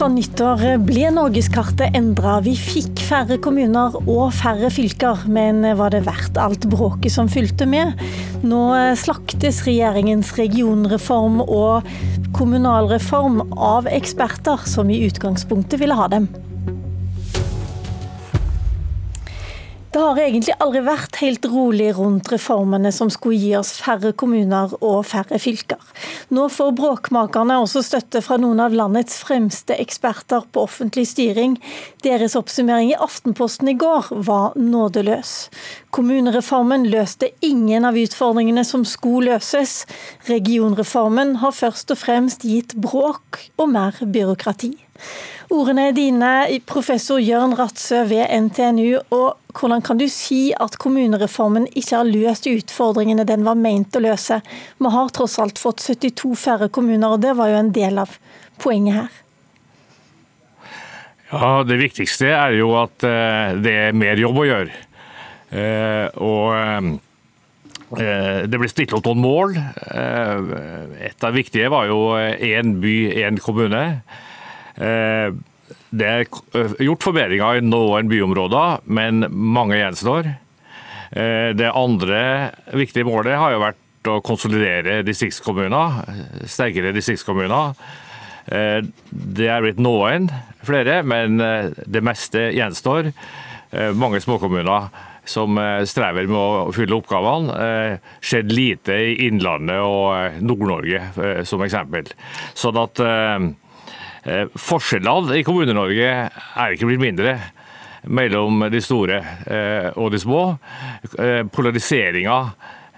Fra nyttår ble norgeskartet endra. Vi fikk færre kommuner og færre fylker, men var det verdt alt bråket som fulgte med? Nå slaktes regjeringens regionreform og kommunalreform av eksperter som i utgangspunktet ville ha dem. Det har egentlig aldri vært helt rolig rundt reformene som skulle gi oss færre kommuner og færre fylker. Nå får bråkmakerne også støtte fra noen av landets fremste eksperter på offentlig styring. Deres oppsummering i Aftenposten i går var nådeløs. Kommunereformen løste ingen av utfordringene som skulle løses. Regionreformen har først og fremst gitt bråk og mer byråkrati. Ordene er dine, professor Jørn Ratsø ved NTNU. og Hvordan kan du si at kommunereformen ikke har løst utfordringene den var meint å løse? Vi har tross alt fått 72 færre kommuner, og det var jo en del av poenget her. Ja, Det viktigste er jo at eh, det er mer jobb å gjøre. Eh, og eh, det ble stilt opp noen mål. Et av de viktige var jo én by, én kommune. Eh, det er eh, gjort forbedringer i noen byområder, men mange gjenstår. Eh, det andre viktige målet har jo vært å konsolidere distriktskommuner, sterkere distriktskommuner. Det er blitt noen flere, men det meste gjenstår. Mange småkommuner som strever med å fylle oppgavene. Skjedd lite i Innlandet og Nord-Norge, som eksempel. Sånn at forskjellene i Kommune-Norge er ikke blitt mindre mellom de store eh, og de små. Eh, polariseringa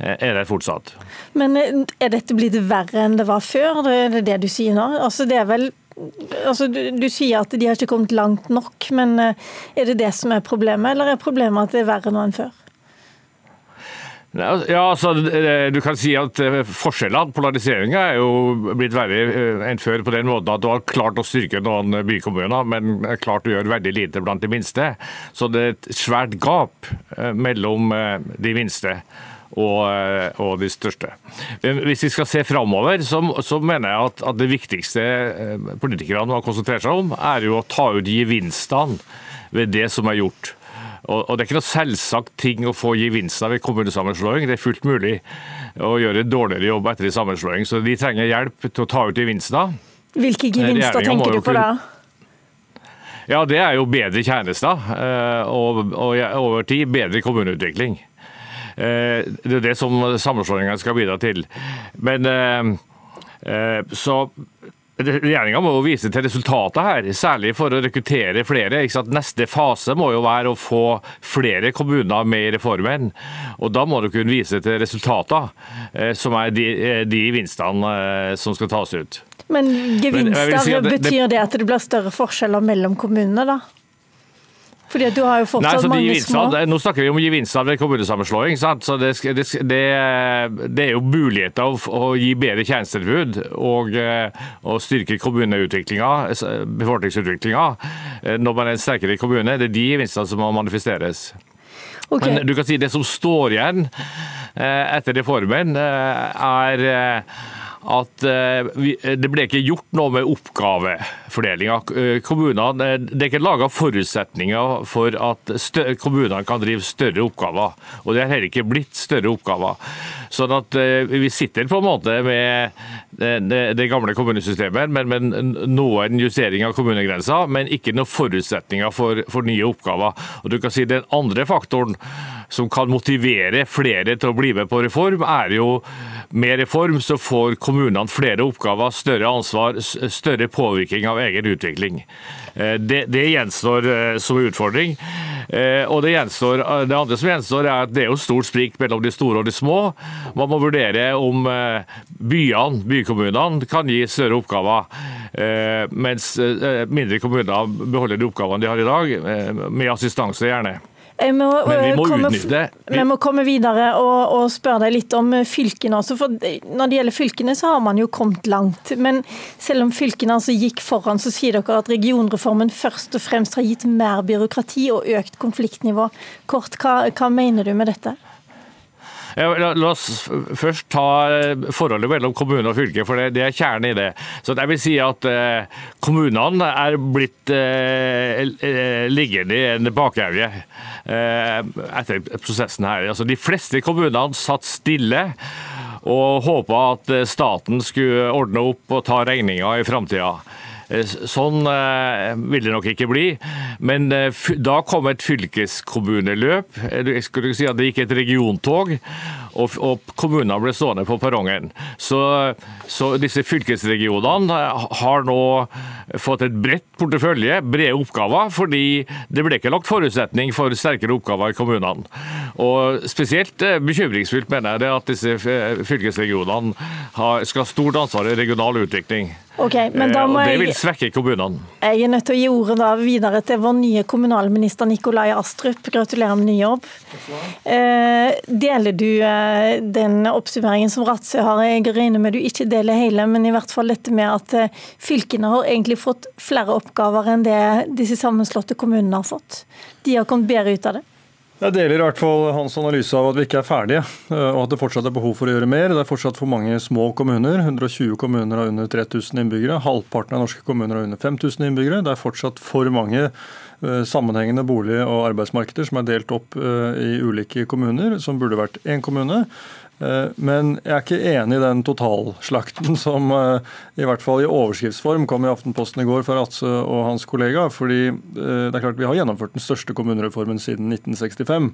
er der fortsatt. Men er dette blitt verre enn det var før? Det er det du sier nå? Altså, det er vel Altså, du, du, sier at de har ikke kommet langt nok, men er det det som er problemet, eller er problemet at det er verre nå enn før? Ja, altså, Du kan si at eh, forskjellene, polariseringa, er jo blitt verre eh, enn før på den måten at du har klart å styrke noen bykommuner, men klart å gjøre veldig lite blant de minste. Så det er et svært gap eh, mellom de minste. Og, og, de største. Hvis vi skal se framover, så, så, mener jeg at, at, det viktigste politikerne må konsentrert seg om, er jo å ta ut gevinstene ved det som er gjort. Og, og Det er ikke noe selvsagt ting å få gevinster ved kommunesammenslåing. Det er fullt mulig å gjøre en dårligere jobb etter en sammenslåing. Så de trenger hjelp til å ta ut gevinster. Hvilke gevinster tenker du på da? Ja, Det er jo bedre tjenester eh, og, og over tid bedre kommuneutvikling. Eh, det er det som sammenslåingene skal bidra til. Men eh, så Regjeringa må jo vise til resultatet her, særlig for å rekruttere flere. Neste fase må jo være å få flere kommuner med i reformen. Og Da må du kunne vise til resultater, eh, som er de, eh, de vinstene eh, som skal tas ut. Men gevinster, Men si det, betyr det at det blir større forskjeller mellom kommunene, da? Fordi du har jo fortsatt Nei, mange små Nå snakker vi om gevinster ved kommunesammenslåing. Sant? så det, det, det, det, er jo muligheter å, å gi bedre tjenestetilbud og, eh, og styrke kommuneutviklinga, befolkningsutviklinga. Eh, når man er en sterkere kommune, det er de gevinstene som må manifesteres. Okay. Men du kan si det som står igjen eh, etter reformen, er at eh, det ble ikke gjort noe med oppgavefordelinga. Eh, eh, det er ikke laga forutsetninger for at kommunene kan drive større oppgaver. Og det har heller ikke blitt større oppgaver. Sånn at Vi sitter på en måte med det, gamle kommunesystemet, men med noen justering av kommunegrenser, men ikke noen forutsetninger for, for nye oppgaver. Og du kan si Den andre faktoren som kan motivere flere til å bli med på reform, er jo med reform så får kommunene flere oppgaver, større ansvar, større påvirkning av egen utvikling. Eh, det, det gjenstår eh, som utfordring. Eh, og det, gjenstår, det andre som gjenstår, er at det er jo stort sprik mellom de store og de små. Man må vurdere om byene, bykommunene, kan gi større oppgaver, mens mindre kommuner beholder de oppgavene de har i dag, med assistanse gjerne. Må, Men vi må komme, utnytte Vi, vi må komme videre og, og, spørre deg litt om fylkene også. For når det gjelder fylkene, så har man jo kommet langt. Men selv om fylkene altså gikk foran, så sier dere at regionreformen først og fremst har gitt mer byråkrati og økt konfliktnivå. Kort, hva, hva mener du med dette? La, la oss først ta eh, forholdet mellom kommune og fylke, for det, det er kjernen i det. Så jeg vil si at eh, Kommunene er blitt eh, eh liggende i en bakevje eh, etter prosessen her. Altså, de fleste kommunene satt stille og håpa at staten skulle ordne opp og ta regninga i framtida. Eh, sånn eh, vil det nok ikke bli. Men eh, da kom et fylkeskommuneløp. Jeg skulle si at Det gikk et regiontog, og, og kommunene ble stående på perrongen. Så, så, disse fylkesregionene har nå fått et bredt portefølje, brede oppgaver, fordi det ble ikke lagt forutsetning for sterkere oppgaver i kommunene. Og Spesielt bekymringsfullt mener jeg det at disse fylkesregionene skal ha stort ansvar i regional utvikling. Okay, men da må det vil svekke kommunene. Jeg er nødt til å gi ordet da videre til vår nye kommunalminister Nikolai Astrup. Gratulerer med ny jobb. Eh, deler du eh, den oppsummeringen som Ratsø har? Jeg regner med du ikke deler hele, men i hvert fall dette med at eh, fylkene har egentlig fått flere oppgaver enn det disse sammenslåtte kommunene har fått. De har kommet bedre ut av det. Jeg deler i hvert fall hans analyse av at vi ikke er ferdige, eh, og at det fortsatt er behov for å gjøre mer. Det er fortsatt for mange små kommuner. 120 kommuner har under 3000 innbyggere. Halvparten av norske kommuner har under 5000 innbyggere. Det er fortsatt for mange sammenhengende bolig- og arbeidsmarkeder som er delt opp eh, i ulike kommuner, som burde vært én kommune. Eh, men jeg er ikke enig i den totalslakten som eh, i hvert fall i overskriftsform kom i Aftenposten i går fra Atse og hans kollega. fordi eh, det er klart Vi har gjennomført den største kommunereformen siden 1965.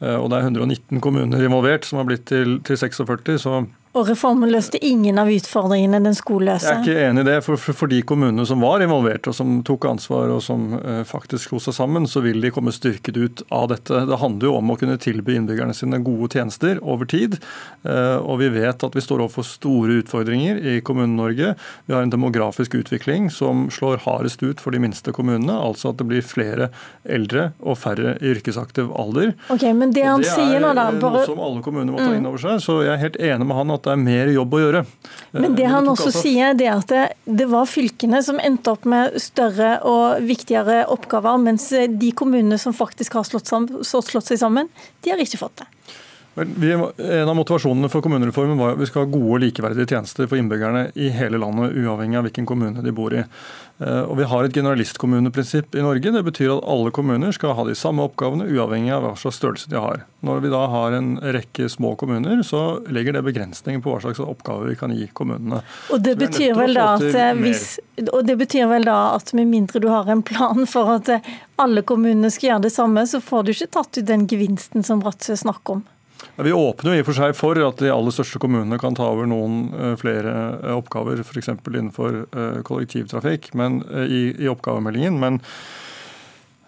Og det er 119 kommuner involvert, som har blitt til, til 46. så og reformen løste ingen av utfordringene den skulle løse? Jeg er ikke enig i det. For, for, for, de kommunene som var involvert og som tok ansvar og som uh, faktisk slo seg sammen, så vil de komme styrket ut av dette. Det handler jo om å kunne tilby innbyggerne sine gode tjenester over tid. Uh, og vi vet at vi står overfor store utfordringer i Kommune-Norge. Vi har en demografisk utvikling som slår hardest ut for de minste kommunene. Altså at det blir flere eldre og færre i yrkesaktiv alder. Okay, men Det han det sier nå da, bare... noe som alle kommuner må ta inn over seg. Så jeg er helt enig med han at at det er mer jobb å gjøre. Men det han også sier, det er at det, det var fylkene som endte opp med større og viktigere oppgaver, mens de kommunene som faktisk har slått, sammen, slått seg sammen, de har ikke fått det. En av motivasjonene for kommunereformen var at vi skal ha gode og likeverdige tjenester for innbyggerne i hele landet, uavhengig av hvilken kommune de bor i. Eh, og Vi har et generalistkommuneprinsipp i Norge. Det betyr at alle kommuner skal ha de samme oppgavene, uavhengig av hva slags størrelse de har. Når vi da har en rekke små kommuner, så legger det begrensninger på hva slags oppgaver vi kan gi kommunene. Og det, betyr vel da at eh, hvis, og det betyr vel da at med mindre du har en plan for at eh, alle kommunene skal gjøre det samme, så får du ikke tatt ut den gevinsten som Bratsø snakker om? Vi åpner jo i og for seg for at de aller største kommunene kan ta over noen eh, flere eh, oppgaver, f.eks. innenfor eh, kollektivtrafikk men, i, i oppgavemeldingen. Men,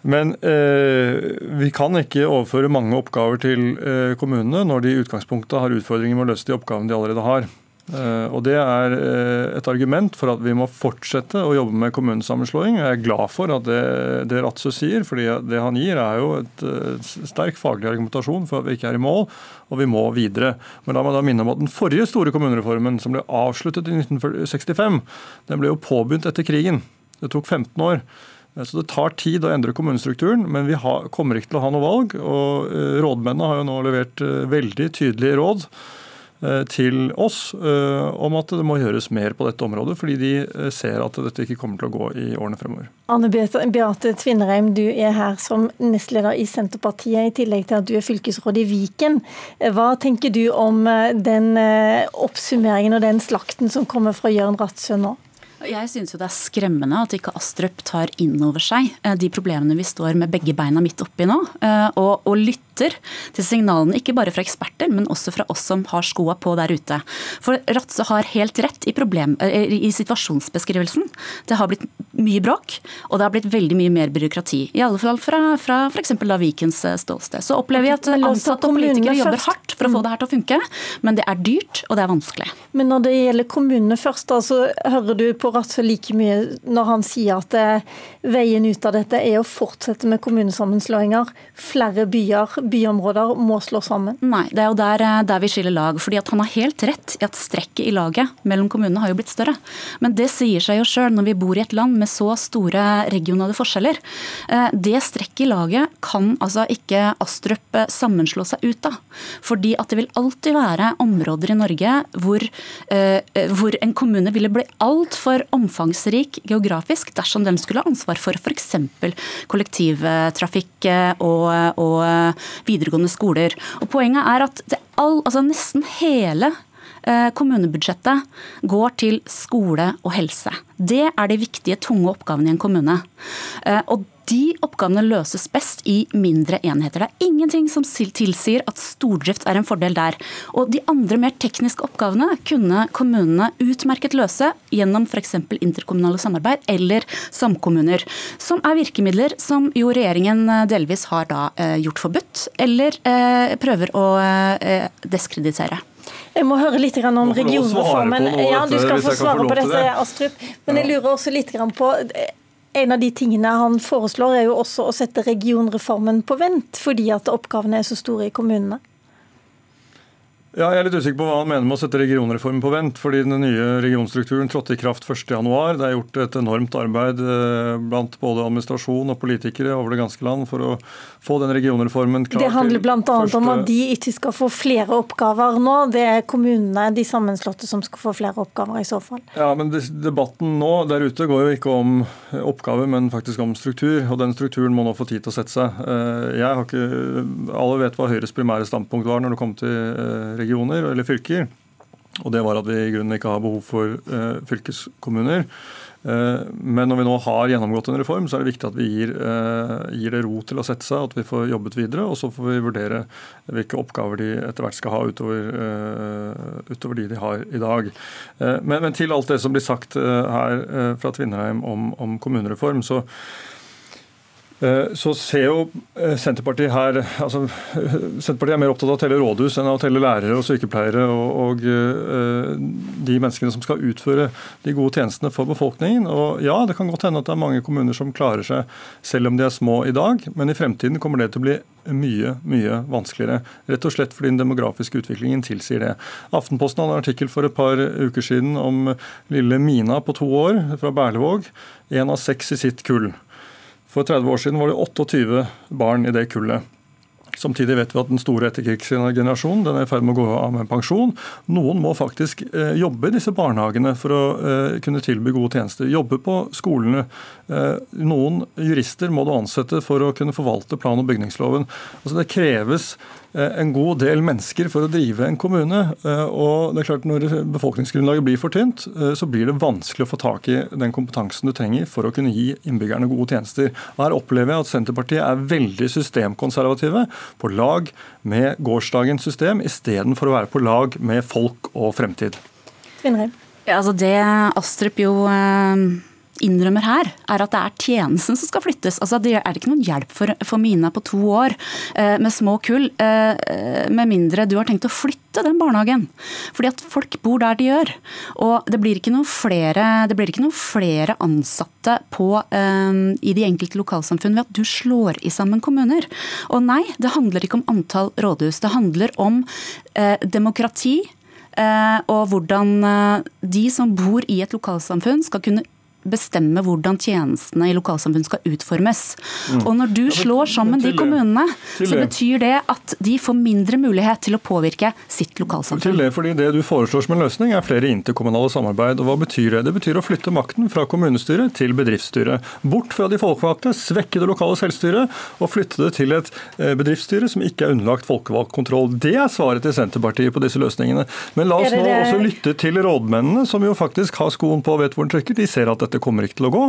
men eh, vi kan ikke overføre mange oppgaver til kommunene når de i utgangspunktet har utfordringer med å løse de oppgavene de allerede har. Eh, og Det er eh, et argument for at vi må fortsette å jobbe med kommunesammenslåing. Jeg er glad for at det, det Ratse sier, fordi det han gir er jo et, et sterk faglig argumentasjon for at vi ikke er i mål, og vi må videre. Men la meg da minne om at den forrige store kommunereformen, som ble avsluttet i 1965, den ble jo påbegynt etter krigen. Det tok 15 år. Eh, så Det tar tid å endre kommunestrukturen, men vi har, kommer ikke til å ha noe valg. og Rådmennene har jo nå levert veldig tydelige råd Eh, til oss eh, om at det må gjøres mer på dette området, fordi de eh, ser at dette ikke kommer til å gå i årene fremover. Anne Beate Tvinnereim, du er her som nestleder i Senterpartiet, i tillegg til at du er fylkesråd i Viken. Hva tenker du om den oppsummeringen og den slakten som kommer fra Jørn Ratsø nå? Jeg synes jo det er skremmende at ikke Astrup tar inn over seg de problemene vi står med begge beina midt oppi nå, og, og lytter lytter til signalene, ikke bare fra eksperter, men også fra oss som har skoa på der ute. For Ratse har helt rett i, problem, eh, i situasjonsbeskrivelsen. Det har blitt mye bråk, og det har blitt veldig mye mer byråkrati. I alle fall fra, fra f.eks. Vikens eh, ståsted. Så opplever vi at ansatte og politikere jobber hardt for å få mm. det her til å funke, men det er dyrt, og det er vanskelig. Men når det gjelder kommunene først, da, så hører du på Ratse like mye når han sier at eh, veien ut av dette er å fortsette med kommunesammenslåinger. Flere byer, byområder må slå sammen? Nei, det er jo der, eh, der vi skiller lag. fordi at Han har helt rett i at strekket i laget mellom kommunene har jo blitt større. Men det sier seg jo sjøl når vi bor i et land med så store regionale forskjeller. Eh, det strekket i laget kan altså ikke Astrup eh, sammenslå seg ut av. Fordi at det vil alltid være områder i Norge hvor, hvor en kommune ville bli altfor omfangsrik geografisk dersom den skulle ha ansvar for f.eks. kollektivtrafikk og, og videregående skoler. Og Poenget er at all, altså nesten hele eh, kommunebudsjettet går til skole og helse. Det er de viktige, tunge oppgavene i en kommune. Eh, og de oppgavene løses best i mindre enheter. Det er ingenting som tilsier at stordrift er en fordel der. Og de andre mer tekniske oppgavene kunne kommunene utmerket løse gjennom f.eks. interkommunale samarbeid eller samkommuner. Som er virkemidler som jo regjeringen eh, delvis har da eh, gjort forbudt, eller eh, prøver å deskreditere. Jeg må høre litt om regionreformen. Ja, du skal få svare på dette, Astrup. Men jeg lurer også litt på en av de tingene han foreslår, er jo også å sette regionreformen på vent, fordi at oppgavene er så store i kommunene. Ja, jeg er litt usikker på hva han mener med å sette regionreformen på vent. fordi Den nye regionstrukturen trådte i kraft 1.1. Det er gjort et enormt arbeid eh, blant både administrasjon og politikere over det ganske land for å få den regionreformen klar. Det handler bl.a. Første... om at de ikke skal få flere oppgaver nå. Det er kommunene, de sammenslåtte, som skal få flere oppgaver i så fall. Ja, men Debatten nå der ute går jo ikke om oppgaver, men faktisk om struktur. Og den strukturen må nå få tid til å sette seg. Eh, jeg har ikke, Alle vet hva Høyres primære standpunkt var når det kom til region eh, regioner eller fylker. Og det var at vi i grunnen ikke har behov for uh, fylkeskommuner. Uh, men når vi nå har gjennomgått en reform, så er det viktig at vi gir, uh, gir, det ro til å sette seg, at vi får jobbet videre. Og så får vi vurdere hvilke oppgaver de etter hvert skal ha utover, utover de de har i dag. Men, men, til alt det som blir sagt her fra Tvinnereim om, om kommunereform, så Eh, så ser jo eh, Senterpartiet her altså, Senterpartiet er mer opptatt av å telle rådhus enn av å telle lærere og sykepleiere og, og uh, de menneskene som skal utføre de gode tjenestene for befolkningen. Og ja, det kan godt hende at det er mange kommuner som klarer seg selv om de er små i dag, men i fremtiden kommer det til å bli mye, mye vanskeligere. Rett og slett fordi den demografiske utviklingen tilsier det. Aftenposten hadde en artikkel for et par uker siden om lille Mina på to år fra Berlevåg. En av seks i sitt kull. For 30 år siden var det 28 barn i det kullet. Samtidig vet vi at den store etterkrigsgenerasjonen den er i ferd med å gå av med pensjon. Noen må faktisk eh, jobbe i disse barnehagene for å eh, kunne tilby gode tjenester. Jobbe på skolene. Eh, noen jurister må du ansette for å kunne forvalte plan- og bygningsloven. Altså Det kreves en god del mennesker for å drive en kommune. Og det er klart Når befolkningsgrunnlaget blir for tynt, så blir det vanskelig å få tak i den kompetansen du trenger for å kunne gi innbyggerne gode tjenester. Her opplever jeg at Senterpartiet er veldig systemkonservative, på lag med gårsdagens system, istedenfor å være på lag med folk og fremtid. Ja, altså det Astrup jo innrømmer her, er at det er tjenesten som skal flyttes. Altså, det er ikke noen hjelp for, for Mina på to år eh, med små kull, eh, med mindre du har tenkt å flytte den barnehagen. Fordi at folk bor der de gjør. Og det blir ikke noen flere, ikke flere ansatte på, eh, i de enkelte lokalsamfunn ved at du slår i sammen kommuner. Og nei, det handler ikke om antall rådhus. Det handler om eh, demokrati. Eh, og hvordan eh, de som bor i et lokalsamfunn skal kunne bestemme hvordan tjenestene i lokalsamfunn skal utformes. Mm. Og når du slår sammen de kommunene, så betyr det at de får mindre mulighet til å påvirke sitt lokalsamfunn. Til det, fordi det du foreslår som en løsning er flere interkommunale samarbeid. Og hva betyr det? Det betyr å flytte makten fra kommunestyret til bedriftsstyret. Bort fra de folkevalgte, svekke det lokale selvstyret og flytte det til et eh, bedriftsstyre som ikke er underlagt folkevalgt kontroll. Det er svaret til Senterpartiet på disse løsningene. Men la oss nå også lytte til rådmennene, som jo faktisk har skoen på og vet hvor den trykker. De ser at dette dette kommer ikke til å gå.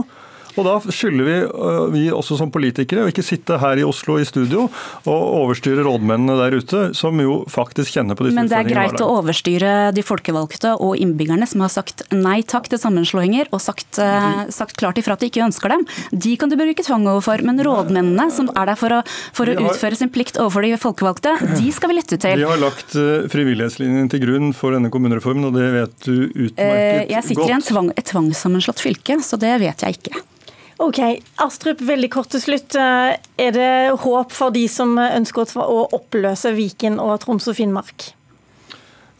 Og Da skylder vi, øh, vi også som politikere å ikke sitte her i Oslo i studio og overstyre rådmennene der ute, som jo faktisk kjenner på disse utfordringene. Men det er greit å overstyre de folkevalgte og innbyggerne som har sagt nei takk til sammenslåinger og sagt, uh, sagt klart ifra at de ikke ønsker dem. De kan du bruke tvang overfor. Men rådmennene som er der for å, for å har, utføre sin plikt overfor de folkevalgte, de skal vi lytte til. Vi har lagt uh, frivillighetslinjen til grunn for denne kommunereformen, og det vet du utmerket godt. Uh, jeg sitter godt. i en tvang, et tvangssammenslått fylke, så det vet jeg ikke. Ok, Astrup, veldig kort til slutt. Eh, er det håp for de som ønsker å oppløse Viken og Troms og Finnmark?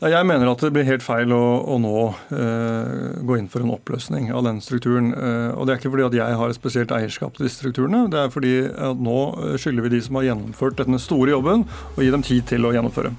Jeg mener at det blir helt feil å, å nå uh, gå inn for en oppløsning av den strukturen. Uh, og Det er ikke fordi at jeg har et spesielt eierskap til disse strukturene. Det er fordi at nå skylder vi de som har gjennomført denne store jobben, å gi dem tid til å gjennomføre.